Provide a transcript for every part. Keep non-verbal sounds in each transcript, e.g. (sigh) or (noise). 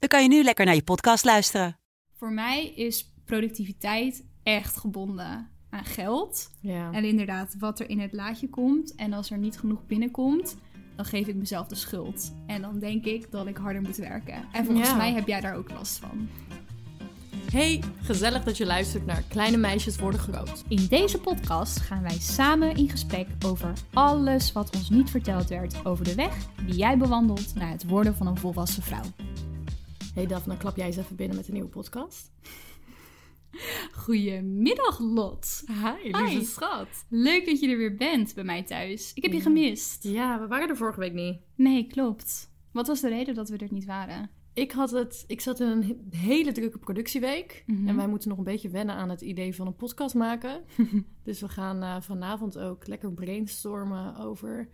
dan kan je nu lekker naar je podcast luisteren. Voor mij is productiviteit echt gebonden aan geld. Ja. En inderdaad, wat er in het laadje komt. En als er niet genoeg binnenkomt, dan geef ik mezelf de schuld. En dan denk ik dat ik harder moet werken. En volgens Ja. mij heb jij daar ook last van. Hey, gezellig dat je luistert naar Kleine Meisjes Worden Groot. In deze podcast gaan wij samen in gesprek over alles wat ons niet verteld werd over de weg die jij bewandelt naar het worden van een volwassen vrouw. Hey Daphne, klap jij eens even binnen met een nieuwe podcast? (laughs) Goedemiddag, Lot. Hi, lieve lieve schat. Leuk dat je er weer bent bij mij thuis. Ik heb je gemist. Ja, we waren er vorige week niet. Nee, klopt. Wat was de reden dat we er niet waren? Ik, had het, ik zat in een he- hele drukke productieweek. Mhm. En wij moeten nog een beetje wennen aan het idee van een podcast maken. (laughs) dus we gaan eh, vanavond ook lekker brainstormen over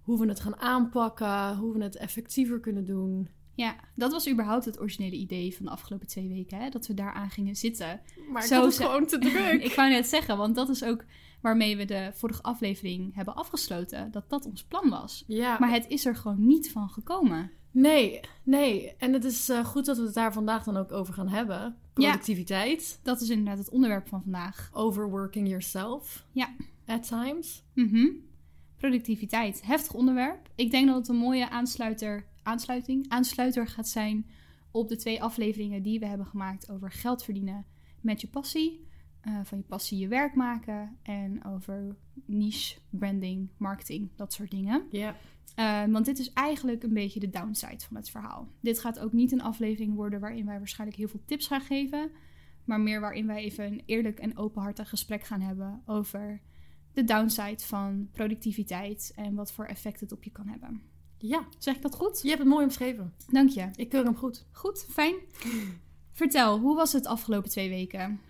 hoe we het gaan aanpakken. Hoe we het effectiever kunnen doen. Ja, dat was überhaupt het originele idee van de afgelopen twee weken, hè? dat we daaraan gingen zitten. Maar ik Zo het ze- gewoon te (laughs) druk. ik wou net zeggen, want dat is ook waarmee we de vorige aflevering hebben afgesloten, dat dat ons plan was. ja, Maar het is er gewoon niet van gekomen. Nee, nee. En het is eh, goed dat we het daar vandaag dan ook over gaan hebben. Productiviteit. Dat is inderdaad het onderwerp van vandaag. Overworking yourself. Ja. At times. Mhm. Productiviteit, heftig onderwerp. Ik denk dat het een mooie aansluiter, aansluiting, aansluiter gaat zijn op de twee afleveringen die we hebben gemaakt over geld verdienen met je passie. eh, van je passie je werk maken en over niche, branding, marketing, dat soort dingen. Ja. Eh, want dit is eigenlijk een beetje de downside van het verhaal. Dit gaat ook niet een aflevering worden waarin wij waarschijnlijk heel veel tips gaan geven. Maar meer waarin wij even een eerlijk en openhartig gesprek gaan hebben over de downside van productiviteit en wat voor effect het op je kan hebben. Ja. Zeg ik dat goed? Je hebt het mooi omschreven. Dank je. Ik keur hem goed. Goed, fijn. (laughs) Vertel, hoe was het de afgelopen twee weken?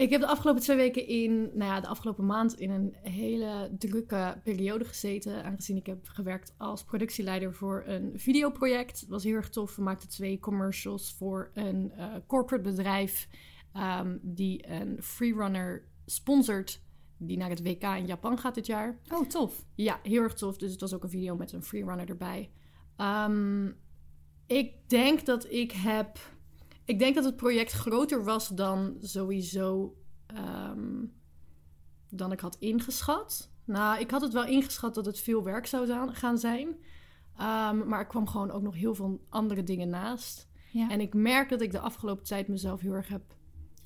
Ik heb de afgelopen twee weken in, nou ja, de afgelopen maand in een hele drukke periode gezeten. Aangezien ik heb gewerkt als productieleider voor een videoproject. Het was heel erg tof. We maakten twee commercials voor een eh, corporate bedrijf ehm, die een freerunner sponsort. Die naar het WK in Japan gaat dit jaar. Oh, tof. Ja, heel erg tof. Dus het was ook een video met een freerunner erbij. Ehm, ik denk dat ik heb. Ik denk dat het project groter was dan sowieso. ehm, dan ik had ingeschat. Nou, ik had het wel ingeschat dat het veel werk zou gaan zijn. Ehm, maar er kwam gewoon ook nog heel veel andere dingen naast. Ja. En ik merk dat ik de afgelopen tijd mezelf heel erg heb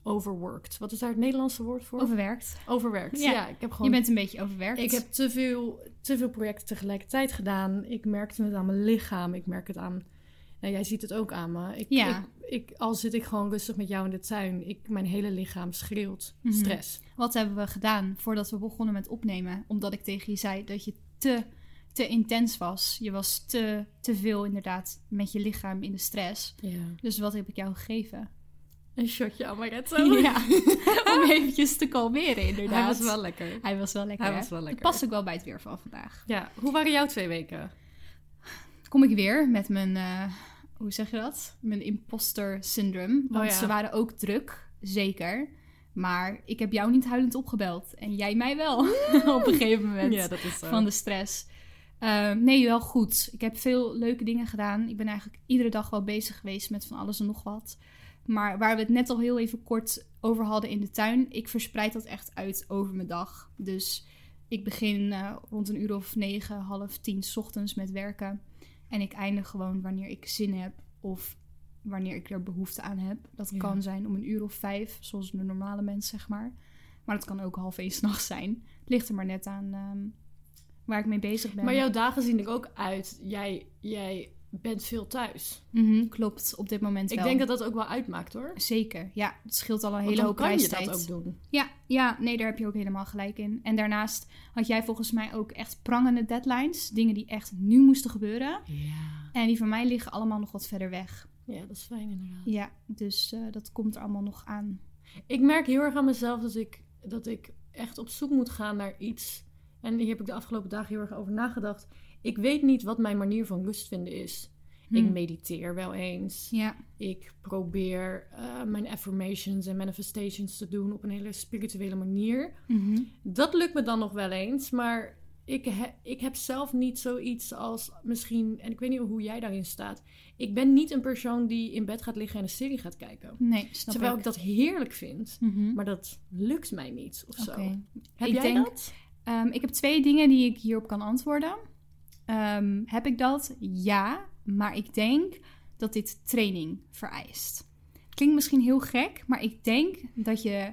overworked. Wat is daar het Nederlandse woord voor? Overwerkt. overwerkt. Ja. Ja, ik heb gewoon Je bent een beetje overwerkt. ik heb te veel, te veel projecten tegelijkertijd gedaan. Ik merkte het aan mijn lichaam. Ik merk het aan... Nou, jij ziet het ook aan me. Ik, Ja. ik, ik, al zit ik gewoon rustig met jou in de tuin. Ik, mijn hele lichaam schreeuwt Mhm. stress. Wat hebben we gedaan voordat we begonnen met opnemen? Omdat ik tegen je zei dat je te, te intens was. Je was te, te veel inderdaad met je lichaam in de stress. Ja. Dus wat heb ik jou gegeven? Een shotje amaretto. (laughs) Ja, (laughs) om eventjes te kalmeren inderdaad. Hij was wel lekker. Hij was wel lekker. Hij was wel lekker. Dat past ook wel bij het weer van vandaag. Ja, hoe waren jouw twee weken? Kom ik weer met mijn, eh, hoe zeg je dat? Mijn imposter syndrome. Want Oh ja. ze waren ook druk, zeker. Maar ik heb jou niet huilend opgebeld. En jij mij wel (laughs) op een gegeven moment. dat is zo. van de stress. Eh, nee, wel goed. Ik heb veel leuke dingen gedaan. Ik ben eigenlijk iedere dag wel bezig geweest met van alles en nog wat. Maar waar we het net al heel even kort over hadden in de tuin, ik verspreid dat echt uit over mijn dag. Dus ik begin eh, rond een uur of negen, half tien 's ochtends met werken. En ik eindig gewoon wanneer ik zin heb of wanneer ik er behoefte aan heb. Dat Ja. kan zijn om een uur of vijf, zoals de normale mens, zeg maar. Maar dat kan ook half één s'nachts zijn. Het ligt er maar net aan ehm, waar ik mee bezig ben. Maar jouw dagen zien er ook uit. Jij, jij bent veel thuis. Mhm, klopt, op dit moment Ik wel. denk dat dat ook wel uitmaakt hoor. Zeker, ja. Het scheelt al een Want hele hoop kan je dat ook doen. Ja, ja, nee, daar heb je ook helemaal gelijk in. En daarnaast had jij volgens mij ook echt prangende deadlines. Dingen die echt nu moesten gebeuren. Ja. En die van mij liggen allemaal nog wat verder weg. Ja, dat is fijn inderdaad. Ja, dus eh, dat komt er allemaal nog aan. Ik merk heel erg aan mezelf dat ik, dat ik echt op zoek moet gaan naar iets. En hier heb ik de afgelopen dagen heel erg over nagedacht. Ik weet niet wat mijn manier van rust vinden is. Ik mediteer wel eens. Ja, Ik probeer eh, mijn affirmations en manifestations te doen op een hele spirituele manier. Mhm. Dat lukt me dan nog wel eens, maar ik, he- ik heb zelf niet zoiets als misschien, en ik weet niet hoe jij daarin staat. Ik ben niet een persoon die in bed gaat liggen en een serie gaat kijken. nee, snap Terwijl ik ik. dat heerlijk vind, Mhm. maar dat lukt mij niet of zo. Oké. Heb Ik jij denk- dat? Ehm, ik heb twee dingen die ik hierop kan antwoorden. Ehm, heb ik dat? Ja, maar ik denk dat dit training vereist. Klinkt misschien heel gek, maar ik denk dat je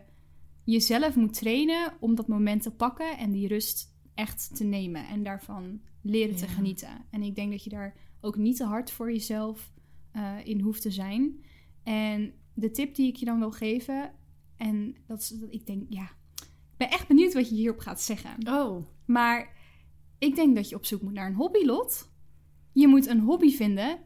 jezelf moet trainen om dat moment te pakken en die rust echt te nemen en daarvan leren te Ja. genieten. En ik denk dat je daar ook niet te hard voor jezelf eh, in hoeft te zijn. En de tip die ik je dan wil geven, en dat is dat ik denk, ja, ik ben echt benieuwd wat je hierop gaat zeggen. Oh, Maar ik denk dat je op zoek moet naar een hobby, Lot. Je moet een hobby vinden.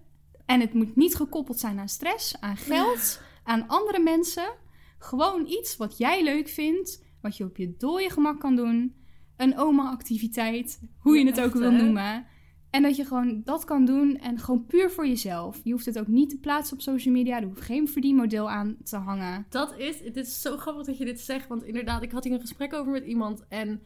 En het moet niet gekoppeld zijn aan stress, aan geld, aan andere mensen. Gewoon iets wat jij leuk vindt, wat je op je dode gemak kan doen. Een oma-activiteit, hoe je het ook wil hè? noemen. En dat je gewoon dat kan doen en gewoon puur voor jezelf. Je hoeft het ook niet te plaatsen op social media. Er hoeft geen verdienmodel aan te hangen. dat is, het is zo grappig dat je dit zegt, want inderdaad, ik had hier een gesprek over met iemand en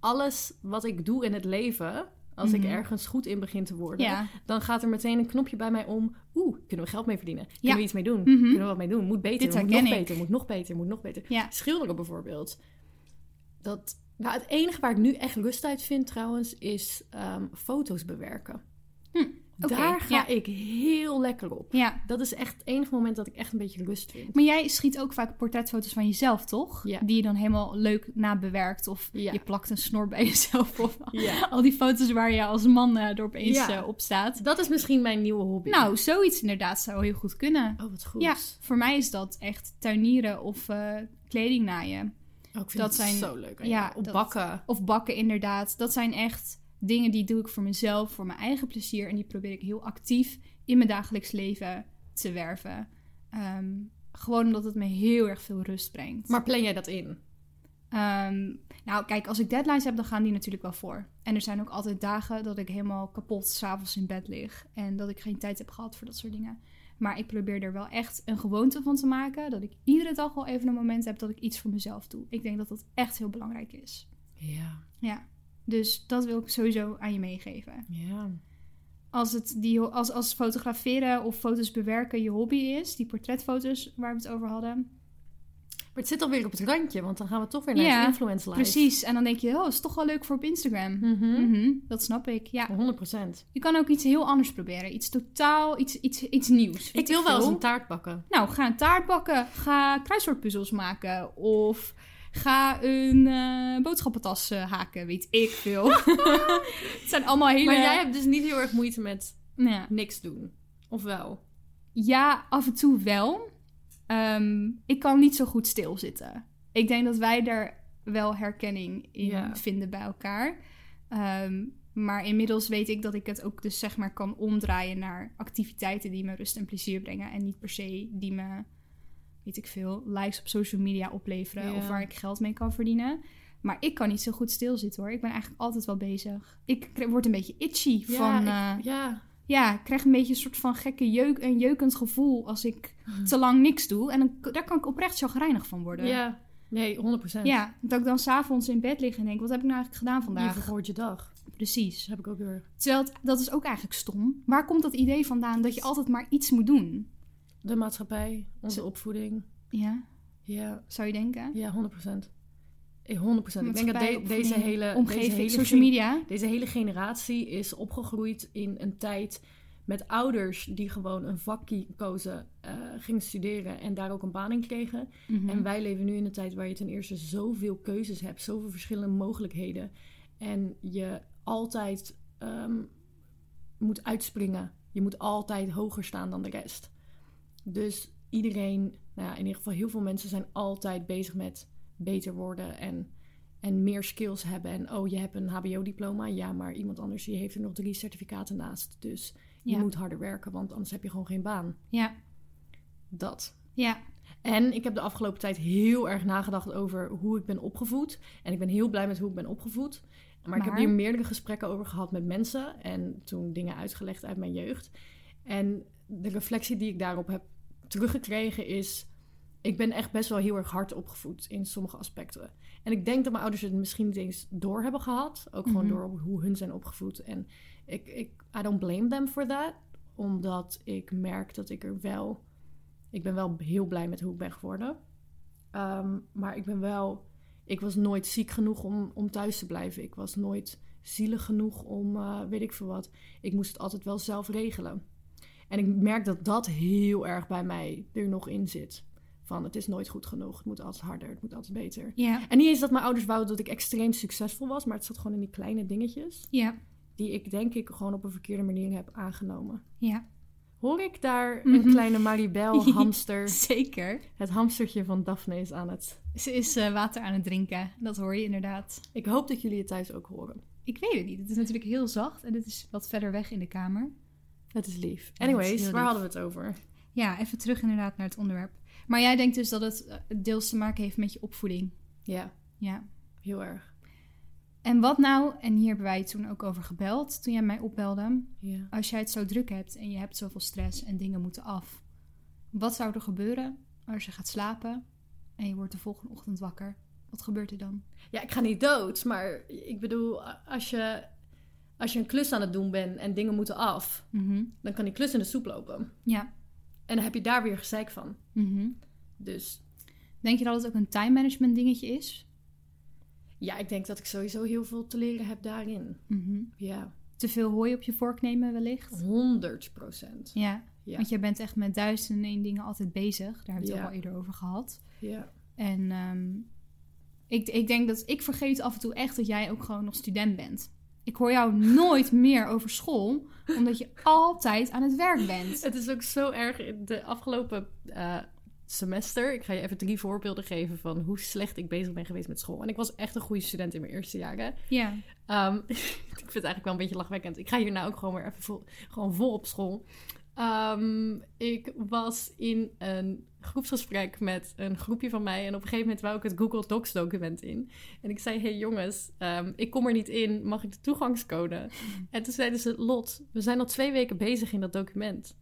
alles wat ik doe in het leven, als ik Mhm. ergens goed in begin te worden, Ja, dan gaat er meteen een knopje bij mij om. Oeh, kunnen we geld mee verdienen? Kunnen Ja. we iets mee doen? Mhm. Kunnen we wat mee doen? Moet beter, Dit moet nog ik. beter, moet nog beter, moet nog beter. ja. Schilderen bijvoorbeeld. Dat, nou, het enige waar ik nu echt rust uit vind trouwens, is ehm, foto's bewerken. Hm, Daar ga ja. ik heel lekker op. ja. Dat is echt het enige moment dat ik echt een beetje rust vind. Maar jij schiet ook vaak portretfoto's van jezelf, toch? Ja. Die je dan helemaal leuk nabewerkt. Of Ja. je plakt een snor bij (laughs) jezelf. Of Ja. al die foto's waar je als man er opeens eh, op staat. Dat is misschien mijn nieuwe hobby. Nou, zoiets inderdaad zou heel goed kunnen. Oh, wat goed. Ja, voor mij is dat echt tuinieren of eh, kleding naaien. Oh, ik vind dat het zijn- zo leuk. ja, dat- bakken. Of bakken inderdaad. Dat zijn echt dingen die doe ik voor mezelf, voor mijn eigen plezier. En die probeer ik heel actief in mijn dagelijks leven te werven. Ehm, gewoon omdat het me heel erg veel rust brengt. Maar plan jij dat in? Ehm, nou, kijk, als ik deadlines heb, dan gaan die natuurlijk wel voor. En er zijn ook altijd dagen dat ik helemaal kapot s'avonds in bed lig. En dat ik geen tijd heb gehad voor dat soort dingen. Maar ik probeer er wel echt een gewoonte van te maken. Dat ik iedere dag wel even een moment heb dat ik iets voor mezelf doe. Ik denk dat dat echt heel belangrijk is. Ja. Ja, dus dat wil ik sowieso aan je meegeven. Ja. Als, het die, als, als fotograferen of foto's bewerken je hobby is, die portretfoto's waar we het over hadden. Maar het zit alweer op het randje, want dan gaan we toch weer naar Ja, het influence life. Precies, en dan denk je, oh, is toch wel leuk voor op Instagram. Mhm. Mhm, dat snap ik, ja. 100%. Je kan ook iets heel anders proberen. Iets totaal, iets, iets, iets nieuws. Ik wil wel eens een taart bakken. Nou, ga een taart bakken. Ga kruiswoordpuzzels maken. Of ga een eh, boodschappentas eh, haken. Weet ik veel. (laughs) het zijn allemaal hele... Maar jij hebt dus niet heel erg moeite met Ja. niks doen. Of wel? Ja, af en toe wel. Ehm, ik kan niet zo goed stilzitten. Ik denk dat wij daar wel herkenning in Ja. vinden bij elkaar. Ehm, maar inmiddels weet ik dat ik het ook dus zeg maar kan omdraaien naar activiteiten die me rust en plezier brengen. En niet per se die me, weet ik veel, likes op social media opleveren. Ja. Of waar ik geld mee kan verdienen. Maar ik kan niet zo goed stilzitten hoor. Ik ben eigenlijk altijd wel bezig. Ik word een beetje itchy van... ik- eh, ja. ja, ik krijg een beetje een soort van gekke jeuk, een jeukend gevoel als ik te lang niks doe. En dan, daar kan ik oprecht chagrijnig van worden. ja. Nee, 100%. Ja, dat ik dan s'avonds in bed lig en denk, wat heb ik nou eigenlijk gedaan Je vandaag? vergoort je dag. Precies. Dat heb ik ook erg. Terwijl het- dat is ook eigenlijk stom. Waar komt dat idee vandaan dat je altijd maar iets moet doen? De maatschappij, onze opvoeding. Ja, Ja, zou je denken? ja 100%. Eh, 100%. Ik denk dat de- deze hele, Omgeving, deze hele social media. Deze hele generatie is opgegroeid in een tijd met ouders die gewoon een vak kozen, eh, gingen studeren en daar ook een baan in kregen. Mhm. En wij leven nu in een tijd waar je ten eerste zoveel keuzes hebt, zoveel verschillende mogelijkheden. En je altijd ehm, moet uitspringen. Je moet altijd hoger staan dan de rest. Dus iedereen, nou ja, in ieder geval heel veel mensen zijn altijd bezig met beter worden en, en meer skills hebben. En oh, je hebt een HBO-diploma. Ja, maar iemand anders die heeft er nog drie certificaten naast. Dus Je Ja. moet harder werken, want anders heb je gewoon geen baan. Ja, Dat. ja, En ik heb de afgelopen tijd heel erg nagedacht over hoe ik ben opgevoed. En ik ben heel blij met hoe ik ben opgevoed. Maar, ik heb Maar- hier meerdere gesprekken over gehad met mensen. En toen dingen uitgelegd uit mijn jeugd. En de reflectie die ik daarop heb teruggekregen is... Ik ben echt best wel heel erg hard opgevoed in sommige aspecten. En ik denk dat mijn ouders het misschien niet eens door hebben gehad. Ook gewoon Mhm. door hoe hun zijn opgevoed. En ik, ik, I don't blame them for that. Omdat ik merk dat ik er wel... Ik ben wel heel blij met hoe ik ben geworden. Ehm, maar ik ben wel... Ik was nooit ziek genoeg om, om thuis te blijven. Ik was nooit zielig genoeg om eh, weet ik veel wat. Ik moest het altijd wel zelf regelen. En ik merk dat dat heel erg bij mij er nog in zit. Van het is nooit goed genoeg. Het moet altijd harder. Het moet altijd beter. ja, En niet eens dat mijn ouders wouden dat ik extreem succesvol was. Maar het zat gewoon in die kleine dingetjes. ja, Die ik denk ik gewoon op een verkeerde manier heb aangenomen. ja. Hoor ik daar Mhm. een kleine Maribel (laughs) hamster? Zeker. Het hamstertje van Daphne is aan het. Ze is eh, water aan het drinken. Dat hoor je inderdaad. Ik hoop dat jullie het thuis ook horen. Ik weet het niet. Het is natuurlijk heel zacht en het is wat verder weg in de kamer. Dat is lief. Anyways, waar lief. hadden we het over? Ja, even terug inderdaad naar het onderwerp. Maar jij denkt dus dat het eh, deels te maken heeft met je opvoeding. Ja, Ja. heel erg. En wat nou, en hier hebben wij het toen ook over gebeld, toen jij mij opbelde. Ja. Als jij het zo druk hebt en je hebt zoveel stress en dingen moeten af. Wat zou er gebeuren als je gaat slapen en je wordt de volgende ochtend wakker? Wat gebeurt er dan? ja, ik ga niet dood, maar ik bedoel, als je, als je een klus aan het doen bent en dingen moeten af, Mhm. dan kan die klus in de soep lopen. Ja. En dan heb je daar weer gezeik van. Mhm. Dus Denk je dat het ook een time management dingetje is? ja, ik denk dat ik sowieso heel veel te leren heb daarin. Mhm. Ja, Te veel hooi op je vork nemen wellicht? 100 procent. Ja. Ja. Want jij bent echt met duizenden en één dingen altijd bezig. Daar hebben we het Ja. ook al eerder over gehad. Ja. En ehm, ik, ik denk dat ik vergeet af en toe echt dat jij ook gewoon nog student bent. Ik hoor jou nooit meer over school, omdat je altijd aan het werk bent. Het is ook zo erg. in De afgelopen eh, semester, ik ga je even drie voorbeelden geven van hoe slecht ik bezig ben geweest met school. En ik was echt een goede student in mijn eerste jaren. Ja. Ehm, (laughs) ik vind het eigenlijk wel een beetje lachwekkend. Ik ga hier nou ook gewoon weer even vol, gewoon vol op school. Ehm, ik was in een groepsgesprek met een groepje van mij. En op een gegeven moment wou ik het Google Docs document in. En ik zei, hey jongens, ehm, ik kom er niet in. Mag ik de toegangscode? (laughs) En toen zeiden ze, Lot, we zijn al twee weken bezig in dat document.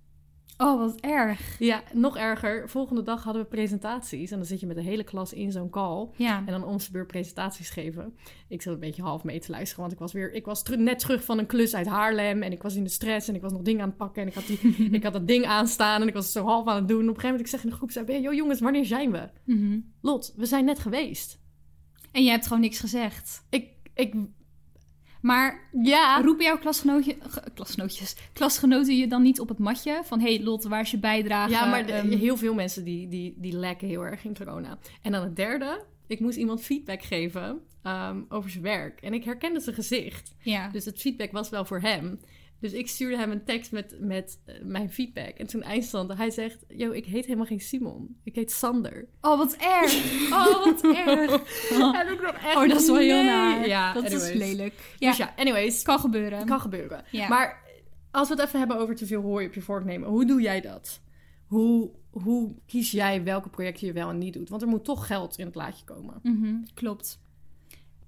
Oh, wat erg. Ja, nog erger. Volgende dag hadden we presentaties. En dan zit je met de hele klas in zo'n call. Ja. En dan om zijn beurt presentaties geven. Ik zat een beetje half mee te luisteren. Want ik was, weer, ik was net terug van een klus uit Haarlem. En ik was in de stress. En ik was nog dingen aan het pakken. En ik had, die, (laughs) ik had dat ding aanstaan. En ik was zo half aan het doen. En op een gegeven moment ik zeg in de groep. Zei, joh jongens, wanneer zijn we? Mhm. Lot, we zijn net geweest. En je hebt gewoon niks gezegd. Ik, ik, Maar ja. roepen jouw klasgenootje, ge- klasgenootjes, klasgenoten je dan niet op het matje? Van, hé hey, Lot, waar is je bijdrage? Ja, maar de- Ehm, heel veel mensen die, die, die lekken heel erg in corona. En dan het derde. Ik moest iemand feedback geven ehm, over zijn werk. En ik herkende zijn gezicht. ja. Dus het feedback was wel voor hem. Dus ik stuurde hem een tekst met, met eh, mijn feedback. En toen eindstand, hij zegt... Yo, ik heet helemaal geen Simon. Ik heet Sander. Oh, wat erg. (laughs) Oh, wat erg. (laughs) En ik echt, Oh, dat is wel heel nee. naar. Ja, dat anyways. is lelijk. Ja, Dus ja, anyways. kan gebeuren. Kan gebeuren. Ja. Maar als we het even hebben over te veel hooi op je vork nemen. Hoe doe jij dat? Hoe, hoe kies jij welke projecten je wel en niet doet? Want er moet toch geld in het laadje komen. Mhm, klopt.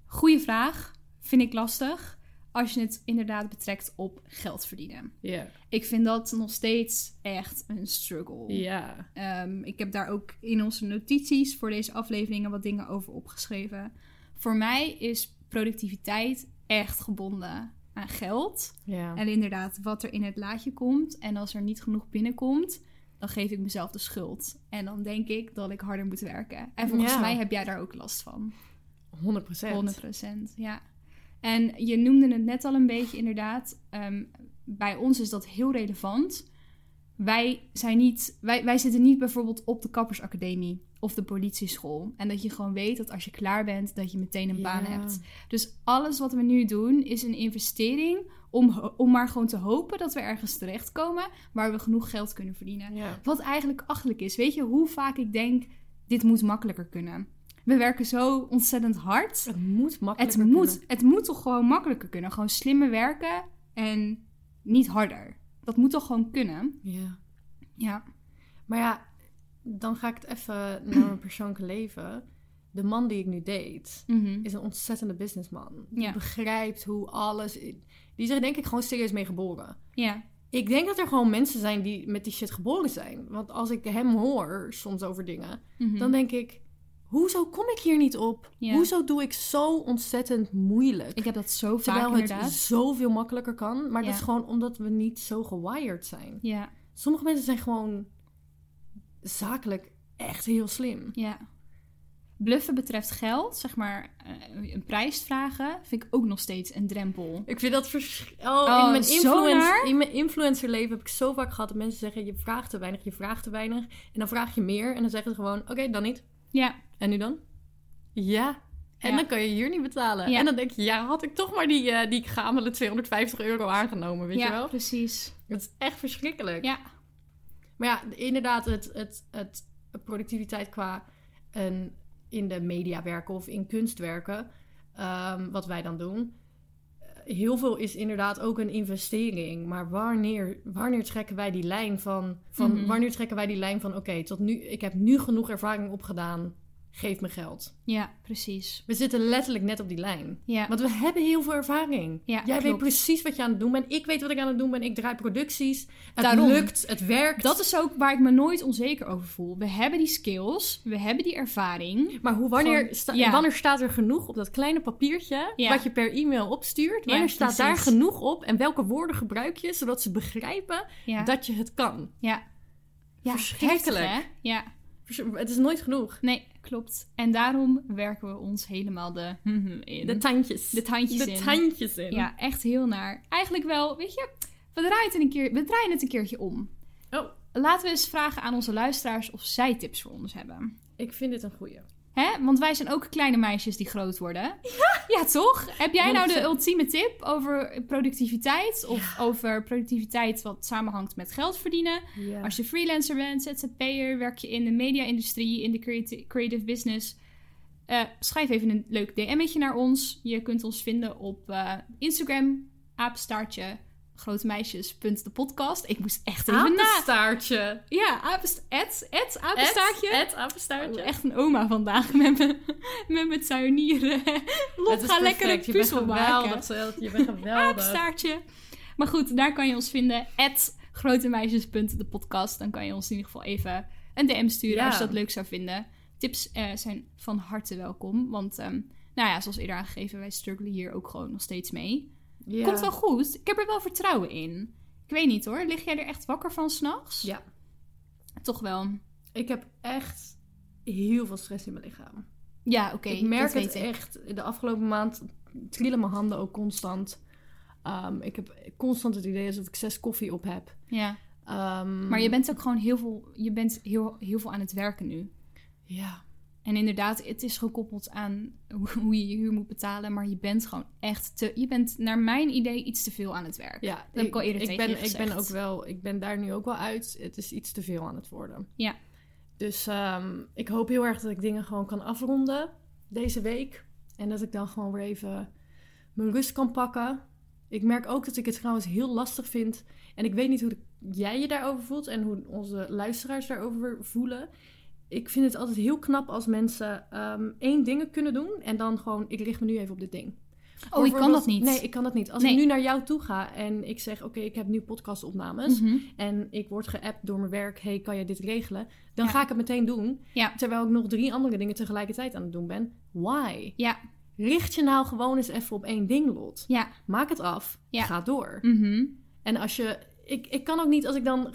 Goeie vraag. Vind ik lastig. Als je het inderdaad betrekt op geld verdienen. Ja. Ik vind dat nog steeds echt een struggle. Ja. Ehm, ik heb daar ook in onze notities voor deze afleveringen wat dingen over opgeschreven. Voor mij is productiviteit echt gebonden aan geld. En inderdaad, wat er in het laadje komt. En als er niet genoeg binnenkomt, dan geef ik mezelf de schuld. En dan denk ik dat ik harder moet werken. En volgens mij heb jij daar ook last van. 100 procent. 100%, ja. En je noemde het net al een beetje, inderdaad. Ehm, bij ons is dat heel relevant. Wij, zijn niet, wij, wij zitten niet bijvoorbeeld op de kappersacademie of de politieschool. En dat je gewoon weet dat als je klaar bent, dat je meteen een baan Ja. hebt. Dus alles wat we nu doen is een investering om, om maar gewoon te hopen dat we ergens terechtkomen waar we genoeg geld kunnen verdienen. Ja. Wat eigenlijk achterlijk is. Weet je hoe vaak ik denk, dit moet makkelijker kunnen. We werken zo ontzettend hard. Het moet makkelijker Het moet, kunnen. het moet toch gewoon makkelijker kunnen. Gewoon slimmer werken en niet harder. dat moet toch gewoon kunnen? Ja. Ja. Maar ja, dan ga ik het even naar mijn (clears throat) persoonlijke leven. De man die ik nu date, Mhm. is een ontzettende businessman. Die Ja. begrijpt hoe alles... Die is er denk ik gewoon serieus mee geboren. Ja. Ik denk dat er gewoon mensen zijn die met die shit geboren zijn. Want als ik hem hoor soms over dingen, Mhm. dan denk ik... Hoezo kom ik hier niet op? Hoezo doe ik zo ontzettend moeilijk? Ik heb dat zo vaak Terwijl het inderdaad. zoveel makkelijker kan. Maar dat is gewoon omdat we niet zo gewired zijn. Ja, Sommige mensen zijn gewoon zakelijk echt heel slim. ja. Bluffen betreft geld, zeg maar eh, een prijs vragen, vind ik ook nog steeds een drempel. Ik vind dat vers... Oh, Oh, in, mijn zo influence... naar. in mijn influencerleven heb ik zo vaak gehad dat mensen zeggen... je vraagt te weinig, je vraagt te weinig. En dan vraag je meer en dan zeggen ze gewoon... oké, dan niet. Ja, En nu dan? Ja. En Ja. dan kan je hier niet betalen. Ja. En dan denk je... ja, had ik toch maar die, eh die gamele 250 euro aangenomen, weet ja je wel? precies. Het is echt verschrikkelijk. Ja, Maar ja, inderdaad, het, het, het productiviteit qua een, in de media werken of in kunst werken, ehm, wat wij dan doen. Heel veel is inderdaad ook een investering. Maar wanneer, wanneer trekken wij die lijn van, van Mhm. wanneer trekken wij die lijn van oké, tot nu, ik heb nu genoeg ervaring opgedaan, geef me geld. ja, precies. We zitten letterlijk net op die lijn. Ja, Want we hebben heel veel ervaring. Ja, Jij weet precies wat je aan het doen bent. Ik weet wat ik aan het doen ben. Ik draai producties. Het Daarom. lukt. Het werkt. dat is ook waar ik me nooit onzeker over voel. We hebben die skills, we hebben die ervaring. Maar hoe, wanneer, Gewoon- sta- ja. wanneer staat er genoeg op dat kleine papiertje wat je per e-mail opstuurt? Wanneer staat daar genoeg op en welke woorden gebruik je zodat ze begrijpen dat je het kan? ja. ja Verschrikkelijk. heftig, hè? Ja, Het is nooit genoeg. nee, klopt. En daarom werken we ons helemaal de in. De tandjes. De tandjes De in. tandjes in. Ja, echt heel naar. Eigenlijk wel, weet je, we draaien het een, keer, we draaien het een keertje om. Oh, Laten we eens vragen aan onze luisteraars of zij tips voor ons hebben. ik vind dit een goeie. Hè? Want wij zijn ook kleine meisjes die groot worden. Ja, toch? Heb jij nou de 100%. ultieme tip over productiviteit? Of over productiviteit wat samenhangt met geld verdienen? Ja. Als je freelancer bent, ZZP'er, werk je in de media-industrie, in de creati- creative business. eh, schrijf even een leuk DM'tje naar ons. Je kunt ons vinden op eh, Instagram, apenstaartje, grotemeisjes.depodcast. Ik moest echt even na... Apenstaartje. Ja, apenst et, et, apenstaartje. Het apenstaartje. Oh, echt een oma vandaag (laughs) met mijn, met mijn tuinieren. Lot, ga lekker een perfect. Je bent puzzel geweldig, maken. Je bent geweldig. Apenstaartje. Maar goed, daar kan je ons vinden. At grotemeisjes.depodcast. Dan kan je ons in ieder geval even een DM sturen Ja. als je dat leuk zou vinden. Tips eh, zijn van harte welkom. Want, ehm, nou ja, zoals eerder aangegeven, wij struggelen hier ook gewoon nog steeds mee. Ja. Komt wel goed. Ik heb er wel vertrouwen in. Ik weet niet hoor. Lig jij er echt wakker van s'nachts? Ja. Toch wel. Ik heb echt heel veel stress in mijn lichaam. Ja, oké. ik merk het ik. echt. De afgelopen maand trillen mijn handen ook constant. Ehm, ik heb constant het idee alsof ik zes koffie op heb. Ja. Ehm, Maar je bent ook gewoon heel veel, je bent heel, heel veel aan het werken nu. Ja. En inderdaad, het is gekoppeld aan hoe- je je huur moet betalen. Maar je bent gewoon echt te... Je bent naar mijn idee iets te veel aan het werk. Ja, heb ik al eerder ik tegen ben, ik ben ook wel, ik ben daar nu ook wel uit. Het is iets te veel aan het worden. Ja. Dus ehm, ik hoop heel erg dat ik dingen gewoon kan afronden deze week. En dat ik dan gewoon weer even mijn rust kan pakken. Ik merk ook dat ik het trouwens heel lastig vind. En ik weet niet hoe jij je daarover voelt en hoe onze luisteraars daarover voelen. Ik vind het altijd heel knap als mensen ehm, één ding kunnen doen en dan gewoon, ik richt me nu even op dit ding. Oh, ik kan dat niet. Nee, ik kan dat niet. Als Nee. ik nu naar jou toe ga en ik zeg, oké, ik heb nu podcastopnames. Mhm. En ik word geappt door mijn werk, hey, kan je dit regelen? Dan Ja. ga ik het meteen doen. Ja. Terwijl ik nog drie andere dingen tegelijkertijd aan het doen ben. Why? Ja. Richt je nou gewoon eens even op één ding, Lot. Ja. Maak het af. Ja. Ga door. Mhm. En als je... Ik, ik kan ook niet als ik dan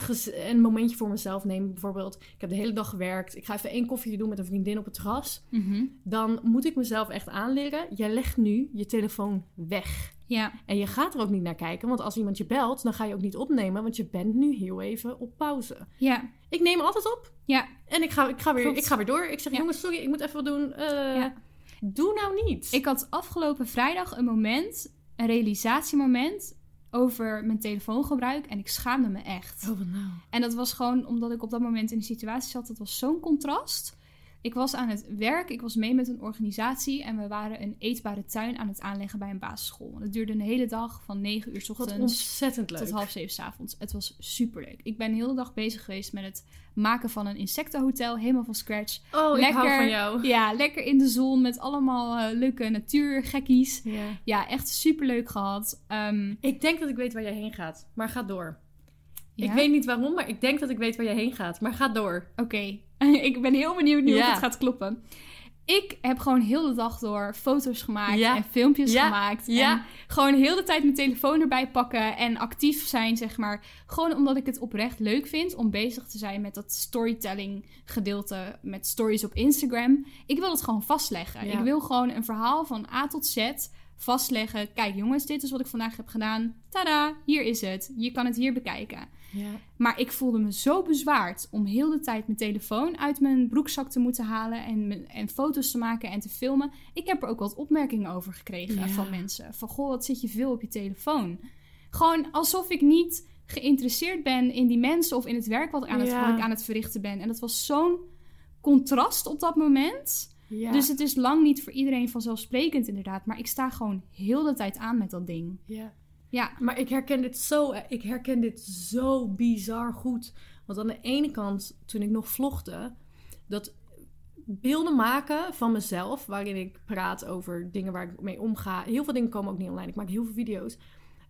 een momentje voor mezelf neem. Bijvoorbeeld, ik heb de hele dag gewerkt. Ik ga even één koffie doen met een vriendin op het terras. Mhm. Dan moet ik mezelf echt aanleren. Jij legt nu je telefoon weg. Ja. En je gaat er ook niet naar kijken. Want als iemand je belt, dan ga je ook niet opnemen. Want je bent nu heel even op pauze. Ja. Ik neem altijd op. Ja. En ik ga, ik ga, weer, Klopt. ik ga weer door. Ik zeg, Ja. jongens, sorry, ik moet even wat doen. Eh, Ja. Doe nou niet. Ik had afgelopen vrijdag een moment, een realisatiemoment over mijn telefoongebruik. En ik schaamde me echt. Oh, nou? En dat was gewoon omdat ik op dat moment in de situatie zat. Dat was zo'n contrast. Ik was aan het werk, ik was mee met een organisatie en we waren een eetbare tuin aan het aanleggen bij een basisschool. Het duurde een hele dag van 9 uur 's ochtends ontzettend leuk. tot half zeven 's avonds. Het was superleuk. Ik ben de hele dag bezig geweest met het maken van een insectenhotel, helemaal van scratch. Oh, ik hou Lekker. van jou. Ja, lekker in de zon met allemaal eh, leuke natuurgekkies. Ja. Ja, echt superleuk gehad. Ehm, Ik denk dat ik weet waar jij heen gaat, maar ga door. ja? Ik weet niet waarom, maar ik denk dat ik weet waar jij heen gaat, maar ga door. Oké, (laughs) ik ben heel benieuwd nu Ja. of het gaat kloppen. Ik heb gewoon heel de dag door foto's gemaakt Ja. en filmpjes Ja. gemaakt. Ja. En gewoon heel de tijd mijn telefoon erbij pakken en actief zijn, zeg maar. Gewoon omdat ik het oprecht leuk vind om bezig te zijn met dat storytelling gedeelte met stories op Instagram. Ik wil het gewoon vastleggen. Ik wil gewoon een verhaal van A tot Z vastleggen. Kijk jongens, dit is wat ik vandaag heb gedaan. Tada, hier is het. Je kan het hier bekijken. Ja. Maar ik voelde me zo bezwaard om heel de tijd mijn telefoon uit mijn broekzak te moeten halen en, en foto's te maken en te filmen. Ik heb er ook wat opmerkingen over gekregen Ja. van mensen. Van goh, wat zit je veel op je telefoon? Gewoon alsof ik niet geïnteresseerd ben in die mensen of in het werk wat, aan het, Ja. wat ik aan het verrichten ben. En dat was zo'n contrast op dat moment. Ja. Dus het is lang niet voor iedereen vanzelfsprekend inderdaad. Maar ik sta gewoon heel de tijd aan met dat ding. ja. Ja, Maar ik herken dit zo, ik herken dit zo bizar goed. Want aan de ene kant, toen ik nog vlogde, dat beelden maken van mezelf, waarin ik praat over dingen waar ik mee omga. Heel veel dingen komen ook niet online. Ik maak heel veel video's.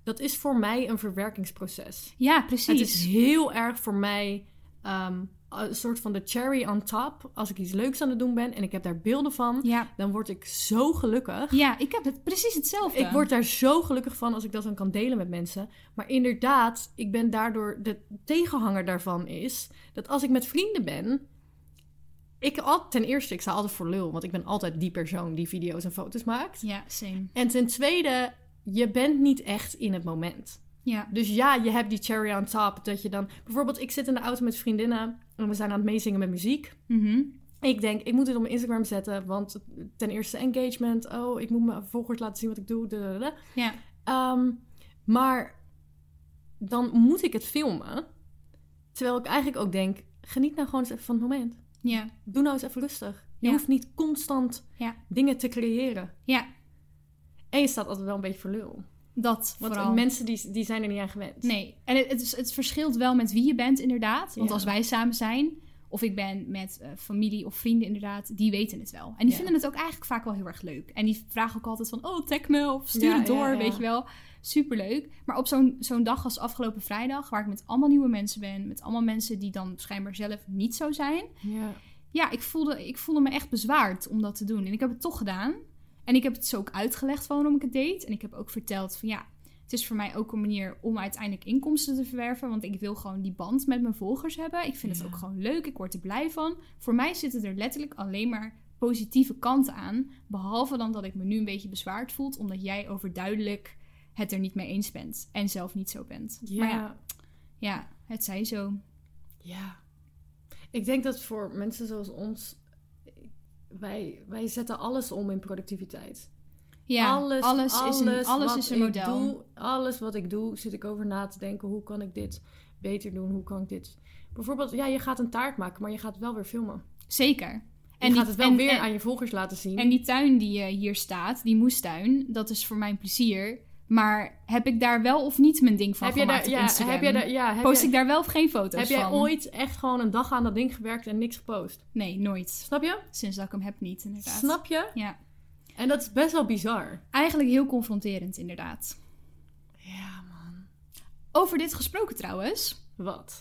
Dat is voor mij een verwerkingsproces. ja precies. Het is heel erg voor mij ehm, een soort van de cherry on top. Als ik iets leuks aan het doen ben en ik heb daar beelden van, ja. dan word ik zo gelukkig. ja, ik heb het precies hetzelfde. Ik word daar zo gelukkig van als ik dat dan kan delen met mensen. Maar inderdaad, ik ben daardoor... De tegenhanger daarvan is dat als ik met vrienden ben... Ik al, ten eerste, ik sta altijd voor lul. Want ik ben altijd die persoon die video's en foto's maakt. Ja, same. En ten tweede, je bent niet echt in het moment. Ja, Dus ja, je hebt die cherry on top. Dat je dan... Bijvoorbeeld, ik zit in de auto met vriendinnen... En we zijn aan het meezingen met muziek. mhm. Ik denk, ik moet dit op mijn Instagram zetten. Want ten eerste engagement. Oh, ik moet mijn volgers laten zien wat ik doe. dadadada. ja, Ehm, maar dan moet ik het filmen. Terwijl ik eigenlijk ook denk, geniet nou gewoon eens even van het moment. ja, Doe nou eens even rustig. Je Ja. hoeft niet constant Ja. dingen te creëren. ja, En je staat altijd wel een beetje voor lul. Dat Want vooral. mensen die, die zijn er niet aan gewend. Nee, en het, het, verschilt wel met wie je bent inderdaad. Want Ja. als wij samen zijn, of ik ben met eh, familie of vrienden inderdaad, die weten het wel. En die Ja. vinden het ook eigenlijk vaak wel heel erg leuk. En die vragen ook altijd van, oh, tag me of stuur Ja, het door, weet je wel. Superleuk. Maar op zo'n zo'n dag als afgelopen vrijdag, waar ik met allemaal nieuwe mensen ben, met allemaal mensen die dan schijnbaar zelf niet zo zijn, Ja. ja, ik voelde, ik voelde me echt bezwaard om dat te doen. En ik heb het toch gedaan. En ik heb het zo ook uitgelegd waarom ik het deed. En ik heb ook verteld van ja, het is voor mij ook een manier om uiteindelijk inkomsten te verwerven. Want ik wil gewoon die band met mijn volgers hebben. Ik vind het ook gewoon leuk. Ik word er blij van. Voor mij zitten er letterlijk alleen maar positieve kanten aan. Behalve dan dat ik me nu een beetje bezwaard voel. Omdat jij overduidelijk het er niet mee eens bent. En zelf niet zo bent. Ja. Maar ja, ja, het zij zo. Ja. Ik denk dat voor mensen zoals ons... Wij, wij zetten alles om in productiviteit. Ja, alles, is een, alles is een model. Doe, alles wat ik doe, zit ik over na te denken. Hoe kan ik dit beter doen? Hoe kan ik dit... Bijvoorbeeld, ja, je gaat een taart maken, maar je gaat het wel weer filmen. Zeker. En je die- gaat het wel en- weer en- aan je volgers laten zien. En die tuin die eh, hier staat, die moestuin, dat is voor mijn plezier. Maar heb ik daar wel of niet mijn ding van heb je gemaakt daar, op ja, Instagram? heb jij daar, ja, heb Post ik daar wel of geen foto's heb jij van? ooit echt gewoon een dag aan dat ding gewerkt en niks gepost? Nee, nooit. Snap je? Sinds dat ik hem heb niet, inderdaad. Snap je? Ja. En dat is best wel bizar. Eigenlijk heel confronterend, inderdaad. Ja, man. Over dit gesproken trouwens. Wat?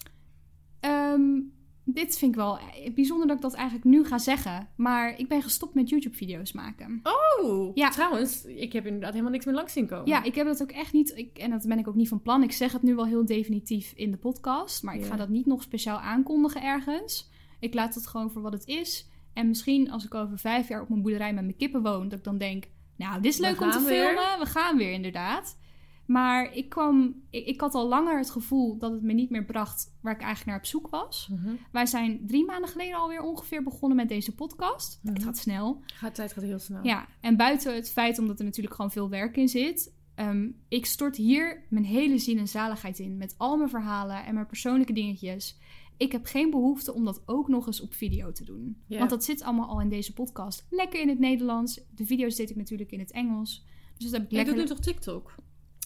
ehm, dit vind ik wel eh, bijzonder dat ik dat eigenlijk nu ga zeggen. Maar ik ben gestopt met YouTube-video's maken. Oh, Ja. trouwens, ik heb inderdaad helemaal niks meer langs zien komen. Ja, ik heb dat ook echt niet. Ik, en dat ben ik ook niet van plan. Ik zeg het nu wel heel definitief in de podcast. Maar ik ga dat niet nog speciaal aankondigen ergens. Ik laat het gewoon voor wat het is. En misschien als ik over vijf jaar op mijn boerderij met mijn kippen woon, dat ik dan denk: Nou, dit is leuk om te weer. filmen. We gaan weer, inderdaad. Maar ik kwam. Ik, ik had al langer het gevoel dat het me niet meer bracht waar ik eigenlijk naar op zoek was. Mhm. Wij zijn drie maanden geleden alweer ongeveer begonnen met deze podcast. Het Mhm. gaat snel. Gaat, tijd gaat heel snel. Ja, en buiten het feit omdat er natuurlijk gewoon veel werk in zit. ehm, ik stort hier mijn hele ziel en zaligheid in. Met al mijn verhalen en mijn persoonlijke dingetjes. Ik heb geen behoefte om dat ook nog eens op video te doen. Want dat zit allemaal al in deze podcast. Lekker in het Nederlands. De video's deed ik natuurlijk in het Engels. Dus dat heb ik Je lekker... doet nu toch TikTok?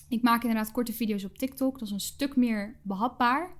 Ik maak inderdaad korte video's op TikTok. Dat is een stuk meer behapbaar.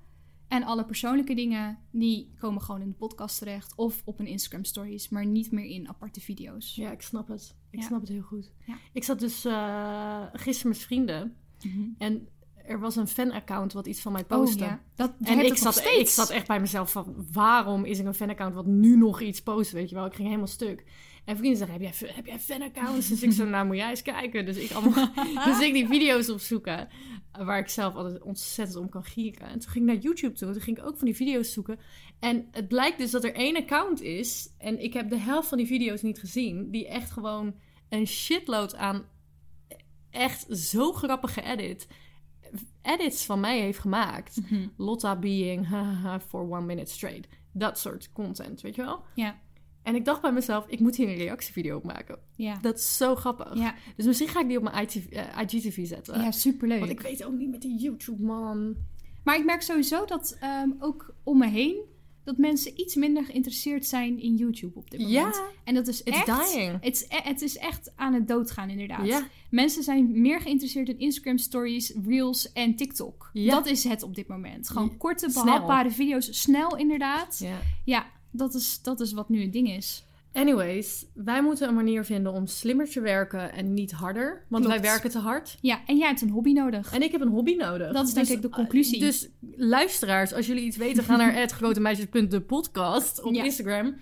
En alle persoonlijke dingen, die komen gewoon in de podcast terecht. Of op een Instagram stories, maar niet meer in aparte video's. Ja, ik snap het. Ik Ja. snap het heel goed. Ja. Ik zat dus eh, gisteren met vrienden Mhm. en er was een fanaccount wat iets van mij postte. Oh ja, dat En ik zat, ik zat echt bij mezelf van, waarom is er een fanaccount wat nu nog iets post, weet je wel? Ik ging helemaal stuk. En vrienden zeggen, heb jij, heb jij fanaccounts? Dus ik zo, nou moet jij eens kijken. Dus ik, allemaal, (laughs) dus ik die video's opzoeken, waar ik zelf altijd ontzettend om kan gieren. En toen ging ik naar YouTube toe, toen ging ik ook van die video's zoeken. En het blijkt dus dat er één account is, en ik heb de helft van die video's niet gezien, die echt gewoon een shitload aan echt zo grappige edit, edits van mij heeft gemaakt. Mhm. Lotta being for one minute straight. Dat soort content, weet je wel? Ja, En ik dacht bij mezelf, ik moet hier een reactievideo op maken. ja. Dat is zo grappig. Ja, Dus misschien ga ik die op mijn ITV, eh, IGTV zetten. ja, superleuk. Want ik weet ook niet met die YouTube, man. Maar ik merk sowieso dat ehm, ook om me heen... dat mensen iets minder geïnteresseerd zijn in YouTube op dit moment. Ja, En dat is it's echt... dying. Het is, e- het is echt aan het doodgaan, inderdaad. Ja. Mensen zijn meer geïnteresseerd in Instagram stories, reels en TikTok. Ja. Dat is het op dit moment. Gewoon korte, snel. behapbare video's. Snel, inderdaad. Ja, Ja. Dat, is, dat is wat nu het ding is. Anyways, wij moeten een manier vinden om slimmer te werken en niet harder. Want Klopt. wij werken te hard. Ja, en jij hebt een hobby nodig. En ik heb een hobby nodig. Dat is denk ik de conclusie. Dus luisteraars, als jullie iets weten, ga naar (laughs) het podcast op Ja. Instagram.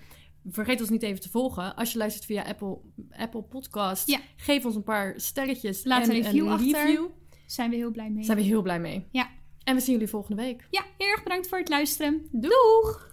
Vergeet ons niet even te volgen. Als je luistert via Apple, Apple Podcast, Ja. geef ons een paar sterretjes Laat en een review achter. review. Zijn we heel blij mee. Daar zijn we heel blij mee. Ja. En we zien jullie volgende week. ja, heel erg bedankt voor het luisteren. Doeg!